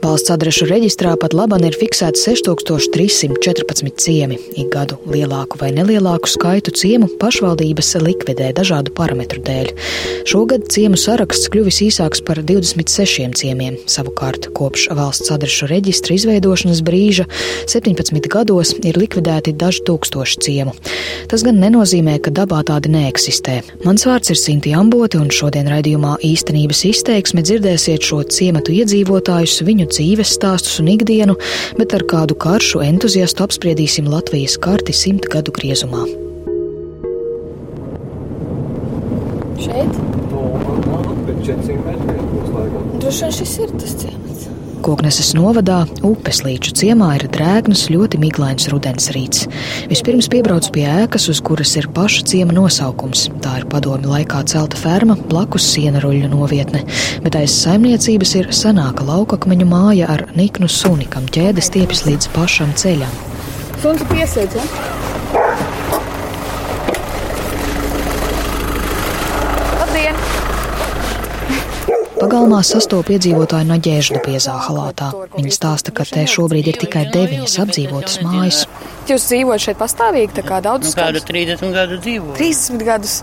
Valsts adrešu reģistrā pat labāk ir fiksēts 6314 ciemi. Ik gadu lielāku vai nelielāku skaitu ciemu pašvaldības likvidē dažādu parametru dēļ. Šogad ciemu saraksts kļuvis īsāks par 26 ciemiem. Savukārt kopš valsts adrešu reģistra izveidošanas brīža 17 gados ir likvidēti daži tūkstoši ciemu. Tas gan nenozīmē, ka dabā tādi neeksistē. Mans vārds ir Sinti Amboti, un šodien raidījumā īstenības izteiksme dzirdēsiet šo ciematu iedzīvotājus viņu dzīves stāstus un ikdienu, bet ar kādu karšu entuziastu apspriedīsim Latvijas karti simt gadu griezumā. Šeit? Droši vien šis ir tas ciemats. Kokneses novadā upes līču ciemā ir drēgnas, ļoti miglains rudens rīts. Vispirms piebrauc pie ēkas, uz kuras ir paša ciema nosaukums. Tā ir padomi laikā celta ferma, blakus siena ruļļu novietne, bet aiz saimniecības ir senāka laukakmeņu māja ar niknu suni, kam ķēdes stiepjas līdz pašam ceļam. Suns piesēdz, ja? Labdien! Pagalmā sastopas iedzīvotāji Naģēždu piezā halātā. Viņi stāsta, ka te šobrīd ir tikai deviņas apdzīvotas mājas. Jūs dzīvojat šeit pastāvīgi, tā kā daudz Nu, kādu 30 gadu dzīvo. 30 gadus.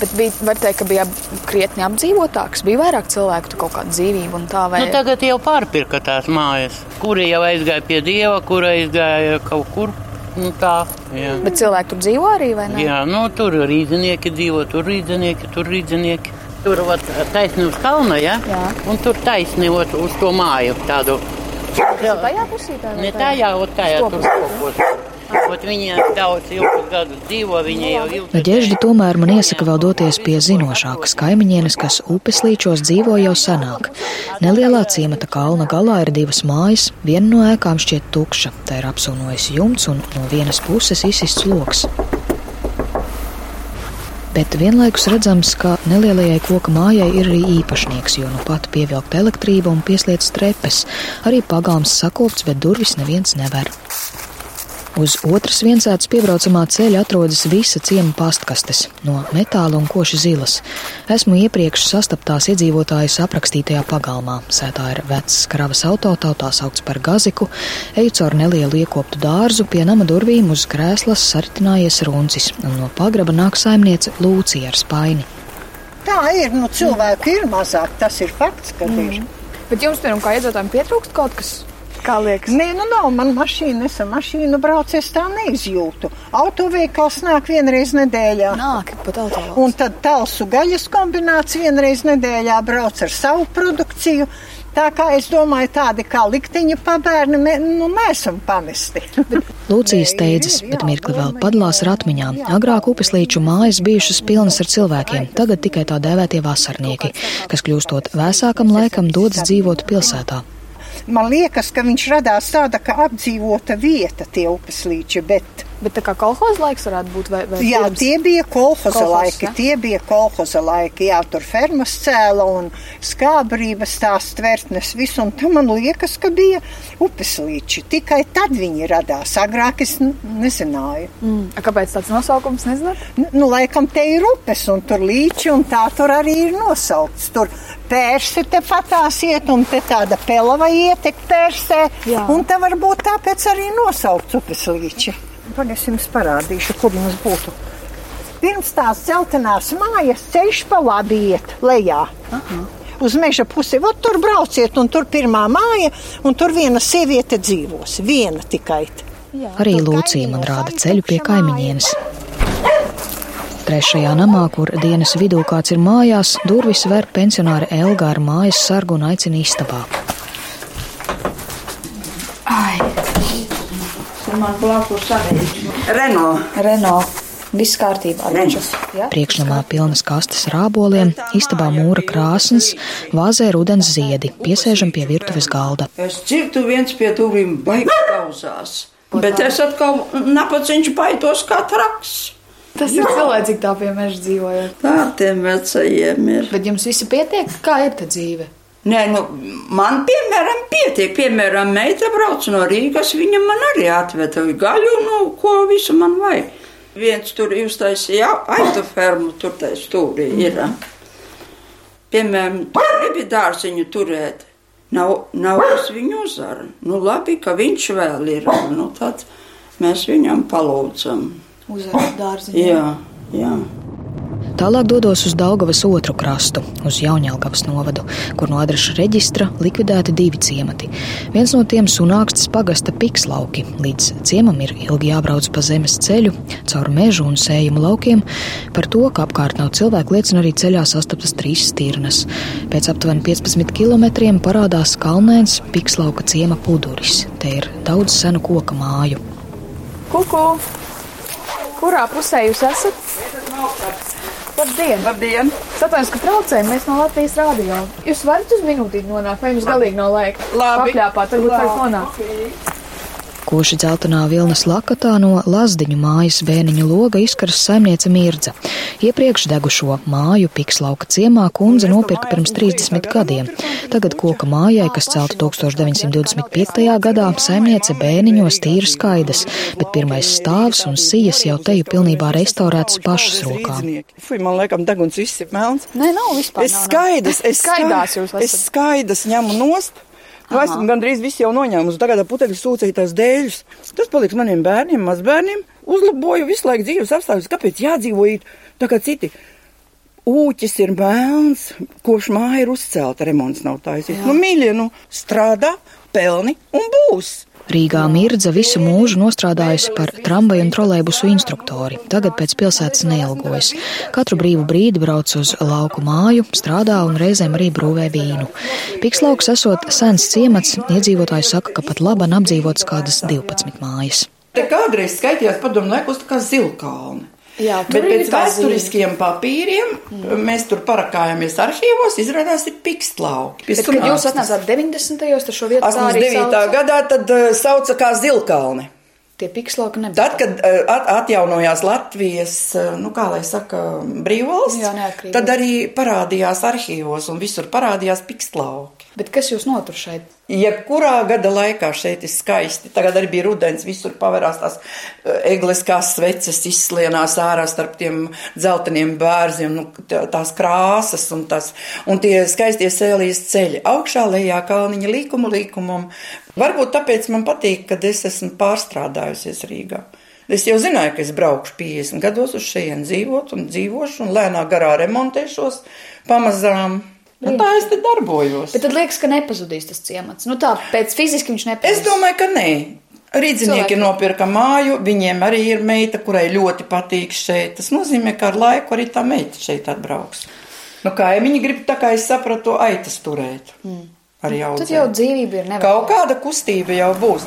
Bet bija, var teikt, ka bija krietni apdzīvotāks, bija vairāk cilvēku, tur kaut kāda dzīvība un tā vai Nu, tagad jau pārpirka tās mājas, kuri jau aizgāja pie dieva, kura aizgāja kaut kur. Nu, tā, jā. Bet cilvēki tur dzīvo arī, vai ne? jā, nu tur rīznieki dzīvo, tur rīznieki, tur rīznieki. Tur vat, taisni uz kalna, ja? Jā. un tur taisni ot, uz to māju tādu. Tajā pusītē? vai Ne tajā? ot tajā tur Stopus. stopos. Ot viņi daudz ilgus gadus dzīvo, viņi jau ilgi. Naģēždi tomēr man iesaka vēl doties pie zinošākas kaimiņienes, kas upes līčos dzīvo jau senāk. Nelielā ciemata kalna galā ir divas mājas, viena no ēkām šķiet tukša, tā ir apsūnojis jumts un no vienas puses izsists loks. Bet vienlaikus redzams, ka nelielajai koka mājai ir arī īpašnieks, jo nu pat pievilkta elektrība un pieslēdz trepes. Arī pagāms sakopts, bet durvis neviens never. Uz otras viensētas piebraucamā ceļa atrodas visa ciema pastkastes, no metāla un koši zilas. Esmu iepriekš sastaptās iedzīvotājas aprakstītajā pagalmā. Sētā ir vecs kravas auto, tautā saukts par gaziku, eju caur nelielu iekoptu dārzu, pie nama durvīm uz krēslas saritinājies runcis, un no pagraba nāk saimniece Lūcija ar spaini. Tā ir, nu cilvēku ir mazāk, tas ir fakts, ka mm. ir. Bet jums, piemēram, kā iedzīvotājiem pietrūkst kaut kas? Kā liekas? Nē, nu nav, man mašīna, es ar mašīnu braucu, es tā neizjūtu. Autoveikals nāk vienreiz nedēļā. Nāk, pat auto. Un tad talsu gaļas kombināts vienreiz nedēļā brauc ar savu produkciju. Tā kā es domāju, tādi kā likteņa pabērni, mē, nu, nesam pamesti. Lūcija steidzas, bet mirkli vēl padalās ar atmiņām. Agrāk upes līču mājas bijušas pilnas ar cilvēkiem, tagad tikai tā dēvētie vasarnieki, kas kļūstot vēsākam laikam dodas dzīvot pilsētā. Man liekas, ka viņš radās tāda kā apdzīvota vieta, tie upes līči, bet Bet tā kā kolhoza laiks varētu būt, vai, vai Jā, pirms? tie bija kolhoza laiki. ja? Tie bija kolhoza laiki. Jā, tur fermas cēla un skābrības tās tvertnes visu. Un tam man liekas, ka bija upes līči. Tikai tad viņi radās. Agrāk es nezināju. Mm. A, Kāpēc tāds nosaukums nezināt? N- Nu, laikam te ir upes un tur līči un tā tur arī ir nosaukts. Tur pērsi te patās iet un te tāda pelava ietek pērsē. Jā. Un te varbūt tāpēc arī nosaukts upes līči. Pagaidām es jums parādīšu, kur jums būtu. Pirms tās dzeltenās mājas ceļš pa labi iet lejā. Aha. Uz meža pusi, Vot tur brauciet, un tur pirmā māja, un tur viena sieviete dzīvos. Viena tikai. Arī Lūcija man rāda ceļu pie kaimiņienes. Trešajā namā, kur dienas vidū kāds ir mājās, durvis ver pensionāra Elga ar mājas sargu un aicina istabā. Man blakus sarežģīja. Renault. Renault. Viss kārtībā. Ja? Priekšnamā pilnas kastes ar āboliem, istabā mūra krāsnes, vāzē rudens ziedi, piesēžam pie virtuves galda. Es dzirdu viens pie durvīm baigi pauzās. Bet es atkal napaciņš baidos kā traks. Tas ir cilvēcīgi tā pie meža dzīvojot. Tā ar tiem vecajiem ir. Bet jums visi pietiek, kā ir ta dzīve? Nē, nu, man, piemēram, pietiek. Piemēram, meita brauc no Rīgas, viņa man arī atveda gaļu, nu, ko visu man vajag. Viens tur uztaisīja aitu fermu, tur tā stūrī ir. piemēram, nebija dārziņu turēt. Nav, nav kas viņu uzvara. Nu, labi, ka viņš vēl ir. Nu, tad mēs viņam palūdzam. Uzvaras dārziņā. Jā, jā. Tālāk dodos uz Daugavas otru krastu, uz Jaunjēlgavas novadu, kur no adrešu reģistra likvidēti divi ciemati. Viens no tiem sunākstas pagasta pikslauki. Līdz ciemam ir ilgi jābrauc pa zemes ceļu, caur mežu un sējumu laukiem. Par to, ka apkārt nav cilvēku, liecina arī ceļā sastaptas trīs stirnas. Pēc aptuveni 15 km parādās kalnēns pikslauka ciema puduris. Te ir daudz senu koka māju. Kuku! Kurā pusē jūs esat? Labdien! Labdien! Atvainojos, ka traucējam, mēs no Latvijas rādio. Jūs varat uz minūtīti nonākt, vai jums galīgi nav laika? Labi. Pakļāpāt, varbūt var nonākt. Koši dzeltenā vilnas lakatā no Lazdiņu mājas bēniņu loga izkaras saimniece Mirdza. Iepriekš degušo māju Pikslauka ciemā kundze nopirka pirms 30 gadiem. Tagad koka mājai, kas celta 1925. gadā, saimniece bēniņos tīra skaidas, bet pirmais stāvs un sijas jau teju pilnībā restaurētas pašas rokām. Man liekas, deguns viss ir melns. Nē, nav vispār. Es skaidrs, es skaidrs, es skaidrs ņemu nost. Nu, esmu gandrīz visu jau noņēmusi. Tagad ar putekļu sūcītās dēļus. Tas paliks maniem bērniem, mazbērniem. Uzlaboju visu laiku dzīves apstākļus. Kāpēc jādzīvo it tā kā citi? Ūķis ir melns, kopš māja ir uzcelta, remonts nav taisīts. Nu, mīļie, nu, strādā, pelni un būs. Rīgā Mirdza visu mūžu nostrādājusi par tramvaju un trolēbusu instruktori. Tagad pēc pilsētas neilgojas. Katru brīvu brīdi brauc uz lauku māju, strādā un reizēm arī brūvē vīnu. Pikslauks esot sens ciemats, iedzīvotāji saka, ka pat laban apdzīvots kādas 12 mājas. Te kādreiz skaitījās padomu laikos tā kā zilkalni. Jā, Bet pēc vēsturiskiem papīriem mm. mēs tur parakājāmies arhīvos, izrādās ir pikslauki. Bet, kad jūs atnācāt 90. tad šo vietu tā arī 89. sauca? gadā tad uh, sauca kā zilkalni. Tie pikslauki nebija. Tad, kad uh, at, atjaunojās Latvijas, uh, nu kā lai saka, brīvvalsts, Jā, tad arī parādījās arhīvos un visur parādījās pikslauki. Bet kas jūs notur šeit? Jebkurā gada laikā šeit ir skaisti. Tagad arī bija rudens, visur pavērās tās eh, eglis kā sveces, izslienās ārā starp tiem dzelteniem bērziem, nu, tā- tās krāsas un, tās, un tie skaistie sēlīs ceļi. Augšā lejā kalniņa līkumu līkumam. Varbūt tāpēc man patīk, ka es esmu pārstrādājusies Rīgā. Es jau zināju, ka es braukšu 50 gados uz šejienes dzīvot un dzīvošu un lēnā garā remontēšos pamazām. Un tā es te darbojos. Bet tad liekas, ka nepazudīs tas ciemats. Nu tā, pēc fiziski viņš nepazudīs. Es domāju, ka nē. Rīdzinieki nopirka māju, viņiem arī ir meita, kurai ļoti patīk šeit. Tas nozīmē, ka ar laiku arī tā meita šeit atbrauks. Nu, kā ja viņi grib, tā kā es sapratu, aitas turēt. Mm. Arī jau. Tad jau dzīvība ir Kaut nevajag. kāda kustība jau būs.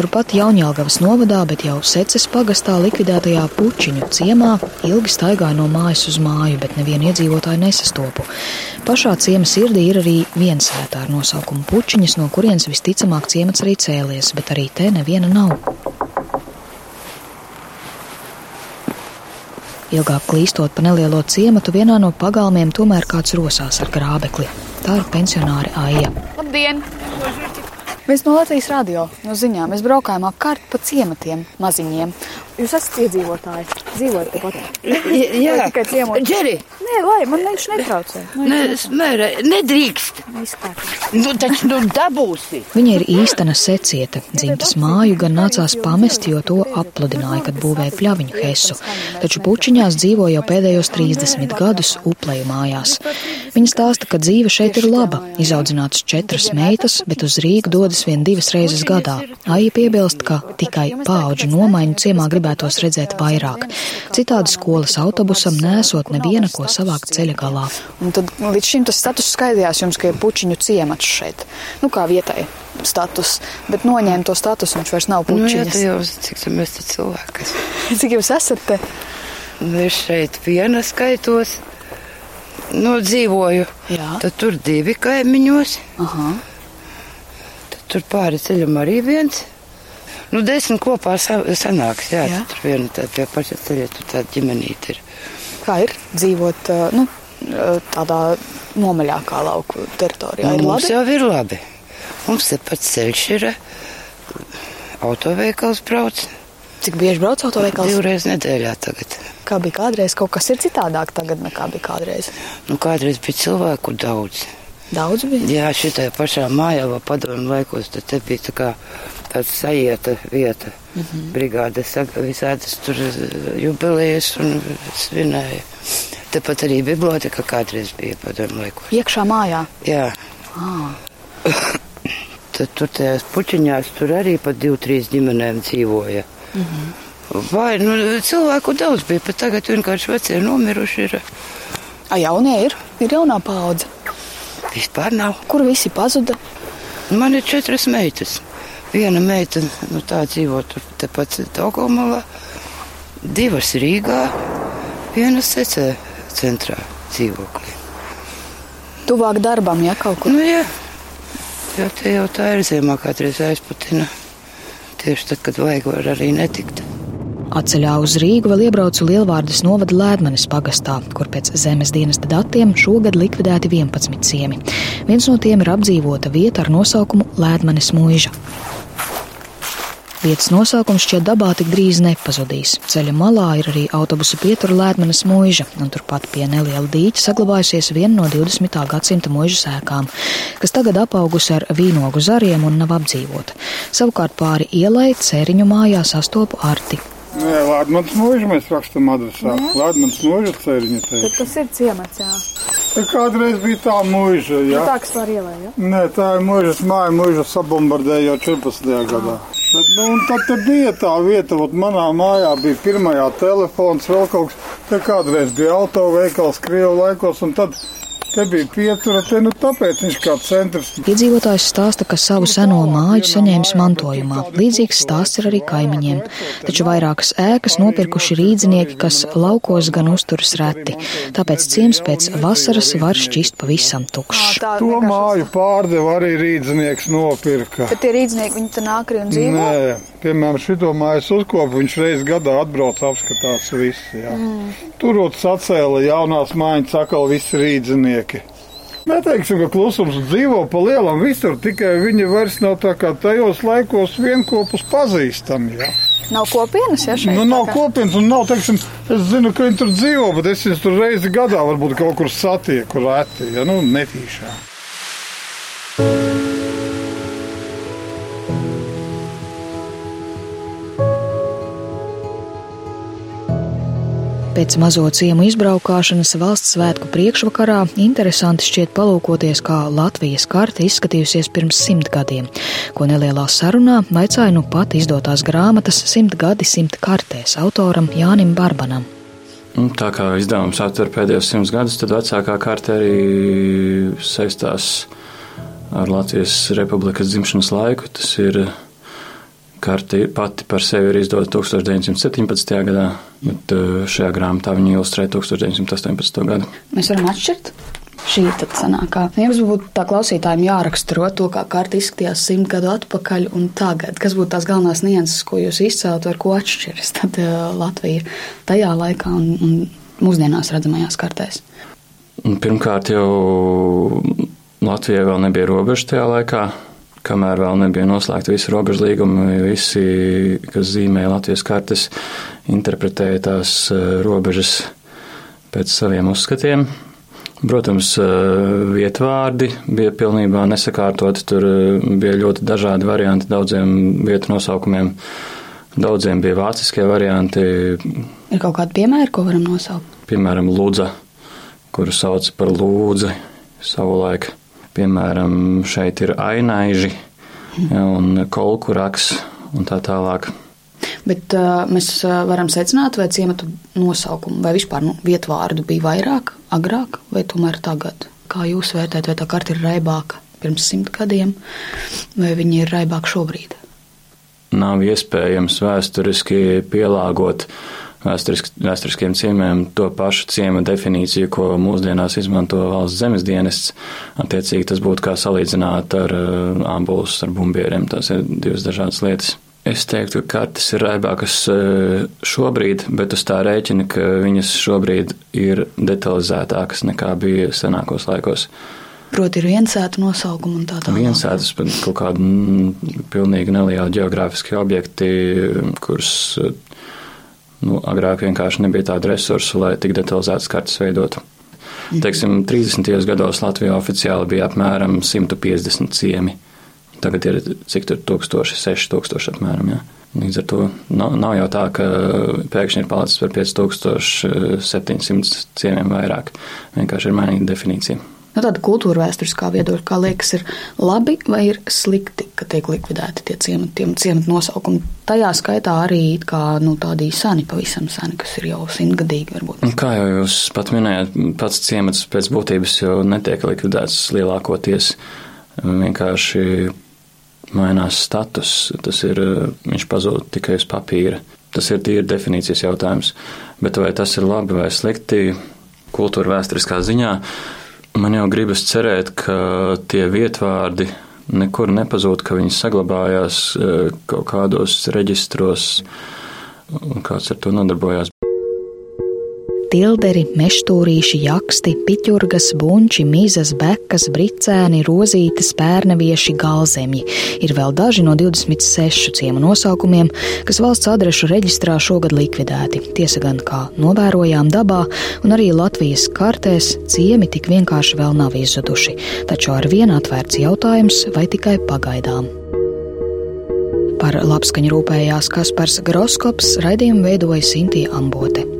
Turpat Jaunjēlgavas novadā, bet jau seces pagastā likvidētajā pučiņu ciemā ilgi staigāja no mājas uz māju, bet nevienu iedzīvotāju nesastopu. Pašā ciema sirdī ir arī viens sētā ar nosaukumu pučiņas, no kurienes visticamāk ciemats arī cēlies, bet arī te neviena nav. Ilgāk klīstot pa nelielo ciematu, vienā no pagalmiem tomēr kāds rosās ar grābekli. Tā ir pensionāri Aija. Labdien! Mēs no Latvijas radio, no ziņām. Mēs braukājām apkārt pa ciematiem, maziņiem. Jūs esat iedzīvotāji, dzīvojat tepat. Jā, Vai tikai ciemos? Džeri, Nē, lai man viņš netraucē. Nu, ne, smēra, nedrīkst. izkārt. Nu, taču nu dabūsi. Viņa ir īstena seciete. Dzimtas māju gan nācās pamest, jo to apludināja, kad būvēja pļaviņu hesu. Taču pučiņās dzīvo jau pēdējos 30 gadus upleju mājās. Viņa stāsta, ka dzīve šeit ir laba. Izaudzināts četras meitas, bet uz Rīgu dodas vien divas reizes gadā. Aija piebilst, ka tikai paauģu nomaiņu ciemā gribētos redzēt vairāk. Citādi skolas autobusam nesot neviena, ko savākt ceļa galā. Un tad nu, līdz šim tas status skaidrojās jums, ka ir pučiņu ciemats šeit. Nu, kā vietai status, bet noņēma to status, viņš vairs nav Nu, jā, pučiņas. tu jau zini, cik te cilvēki. esam. Cik jūs esat te? Nu, es šeit viena skaitos. Nu, dzīvoju. Jā. Tad tur divi kaimiņos. Aha. Tad tur pāri ceļam arī viens. Nu, desmit kopā sa- sanāks. Jā, Jā. tur viena tā pie paša ceļa, tur tāda ģimenīte ir. Kā ir dzīvot nu, tādā nomaļākā lauku teritorijā? Nu, mums labi? jau ir labi. Mums te pats ceļš ir. Autoveikals brauc. Cik bieži brauc autoveikals? Divreiz nedēļā tagad. Kā bija kādreiz? Kaut kas ir citādāk tagad nekā bija kādreiz. Nu, kādreiz bija cilvēku daudz. Daudz bija? Jā, šitajā pašā mājā, vēl padomu laikos, tad te bija tā kā tāds sajieta vieta. Mm -hmm. Brigādes visādas tur eh, jubilejas un svinēja. Tepat arī biblioteka kādreiz bija padomu laikos. Iekšā mājā? Jā. Ah. tad tur tajās puķiņās tur arī pat divi, trīs ģimenēm dzīvoja. Mm -hmm. Vai, nu, cilvēku daudz bija, bet tagad vienkārši vecie nomiruši ir. A, jaunie ir? Ir jaunā paudze. Vispār nav. Kur visi pazuda? Man ir četras meitas. Viena meita, nu tā dzīvo tur tepat Daugavmalā, divas Rīgā, viena secē centrā dzīvoklī. Tuvāk darbam, ja kaut kur? Nu, jā. Jo te jau tā ir ziemā kādreiz aizputina. Tieši tad, kad vajag, var arī netikt. Atceļā uz Rīgu vēl iebraucu Lielvārdas novada Lēdmanes pagastā, kur pēc zemes dienesta datiem šogad likvidēti 11 ciemi. Viens no tiem ir apdzīvota vieta ar nosaukumu Lēdmanes mūža. Vietas nosaukums šķiet dabā tik drīz nepazudīs. Ceļa malā ir arī autobusu pietura Lētmanas mūža, un turpat pie neliela dīķa saglabājusies viena no 20. gadsimta mūža sēkām, kas tagad apaugusi ar vīnogu zariem un nav apdzīvota. Savukārt pāri ielai cēriņu mājā sastopu arti. Nē, Lēdmans mūža mēs rakstam adresā. Lēdmans mūža cēriņa Tad teikt. tas ir ciemats, jā. Te kādreiz bija tā mūža, Nu, jā. tā, kas var ielai, jā. Nē, tā ir mūžas māja, mūža sabombardēja jau 14. gadā. Bet, nu, un tad te bija tā vieta, ot manā mājā bija pirmajā telefons, vēl kaut kas. Te kādreiz bija autoveikals Krievu laikos, un tad te bija pietura, te nu tāpēc viņš kā centrs. Iedzīvotājs stāsta, ka savu seno māju saņēmis mantojumā. Līdzīgs stāsts ir arī kaimiņiem. Taču vairākas ēkas nopirkuši rīdzinieki, kas laukos gan uzturas reti. Tāpēc ciems pēc vasaras var šķist pavisam tukšs. Tā To māju pārdeva arī rīdznieks nopirka. Bet tie rīdznieki, viņi te nāk arī un dzīvo? Nē, piemēram, šito mājas uzkopu viņš reiz gadā atbrauc apskatās visi. Jā. Mm. Turot sacēla jaunās mājas atkal visi rīdzinieki. Neteiksim, ka klusums dzīvo pa lielam visur, tikai viņi vairs nav tā kā tajos laikos vienkopus pazīstami. Jā. Nav kopienas, ja šeit? Nu, nav kopienas un nav, teiksim, es zinu, ka viņi tur dzīvo, bet es viņus tur reizi gadā varbūt kaut kur satieku reti, ja nu netīšām. Pēc mazo ciemu izbraukšanas valsts svētku priekšvakarā interesanti šķiet palūkoties, kā Latvijas karte izskatījusies pirms simt gadiem, ko nelielā sarunā vaicāja nu pat izdotās grāmatas simt gadi simt kartēs autoram Jānim Barbanam. Nu, Tā kā izdevums aptver pēdējos simtus gadus, tad vecākā kārta arī saistās ar Latvijas republikas dzimšanas laiku. Tas ir karte pati par sevi ir izdota 1917. gadā, bet uh, šajā grāmatā viņa ilustrē 1918. gadu. Mēs varam atšķirt. Šī ir tad senākā. Jums būtu tā klausītājiem jāraksturo to, kā karta izskatījās simt gadu atpakaļ un tagad. Kas būtu tās galvenās nianses, ko jūs izceltu, ar ko atšķiras tad uh, Latvija tajā laikā un, un mūsdienās redzamajās kartēs? Pirmkārt, jau Latvijai vēl nebija robeža tajā laikā, kamēr vēl nebija noslēgta visi robežu līgumi. Visi, kas zīmēja Latvijas kartes, interpretēja tās eh, robežas pēc saviem uzskatiem. Protams, eh, vietvārdi bija pilnībā nesakārtoti. Tur eh, bija ļoti dažādi varianti daudziem vietu nosaukumiem. Daudziem bija vāciskie varianti, Ir kaut kādi piemēri, ko varam nosaukt? piemēram, Lūdza, kuru sauc par Lūdzi savulaik. Piemēram, šeit ir ainaiži ja, un kolkuraks un tā tālāk. Bet uh, mēs uh, varam secināt, vai ciematu nosaukumu vai vispār nu, vietvārdu bija vairāk, agrāk vai tomēr tagad. Kā jūs vērtējat, vai tā karta ir raibāka pirms simt gadiem, vai viņa ir raibāka šobrīd? Nav iespējams vēsturiski pielāgot vēsturisk, vēsturiskiem ciemiem to pašu ciema definīciju, ko mūsdienās izmanto valsts zemes dienests. Attiecīgi tas būtu kā salīdzināt ar uh, ambulus ar bumbieriem. Tas ir divas dažādas lietas. Es teiktu, ka kartes ir raibākas uh, šobrīd, bet uz tā rēķina, ka viņas šobrīd ir detalizētākas nekā bija senākos laikos. Proti, ir viensēta nosaukuma un tā tālāk. Viensētas, bet kaut kādi mm, pilnīgi nelieli geogrāfiski objekti, kurus nu, agrāk vienkārši nebija tādu resursu, lai tik detalizētas kartes veidotu. Teiksim, 30. gados Latvijā oficiāli bija apmēram 150 ciemi. Tagad ir cik tur tūkstoši, 6000 apmēram. Jā. Līdz ar to nav, nav jau tā, ka pēkšņi ir palicis par 5700 ciemiem vairāk. Vienkārši ir mainīta definīcija. Nu, tāda kultūra vēsturiskā viedokļa, kā liekas, ir labi vai ir slikti, ka tiek likvidēti tie ciemati, ciemati nosaukumi. Tajā skaitā arī kā, nu, tādi seni, pavisam seni, kas ir jau simtgadīgi. Varbūt. Kā jau jūs pat minējāt, pats ciemats pēc būtības jau netiek likvidēts lielākoties. Vienkārši mainās status. Tas ir, viņš pazūd tikai uz papīra. Tas ir tīri definīcijas jautājums. Bet vai tas ir labi vai slikti kultūra vēsturiskā ziņā? Man jau gribas cerēt, ka tie vietvārdi nekur nepazūd, ka viņi saglabājās eh, kaut kādos reģistros, un kāds ar to nodarbojās tilderi, meštūrīši, jaksti, piķurgas, bunči, mizas, bekas, bricēni, rozītes, pērnevieši, galzemji. Ir vēl daži no 26 ciemu nosaukumiem, kas valsts adrešu reģistrā šogad likvidēti. Tiesa gan, kā novērojām dabā, un arī Latvijas kartēs ciemi tik vienkārši vēl nav izzuduši, taču ar vienu atvērts jautājums, vai tikai pagaidām. Par labskaņu rūpējās Kaspars Groskops, raidījumu veidoja Sintīna Ambote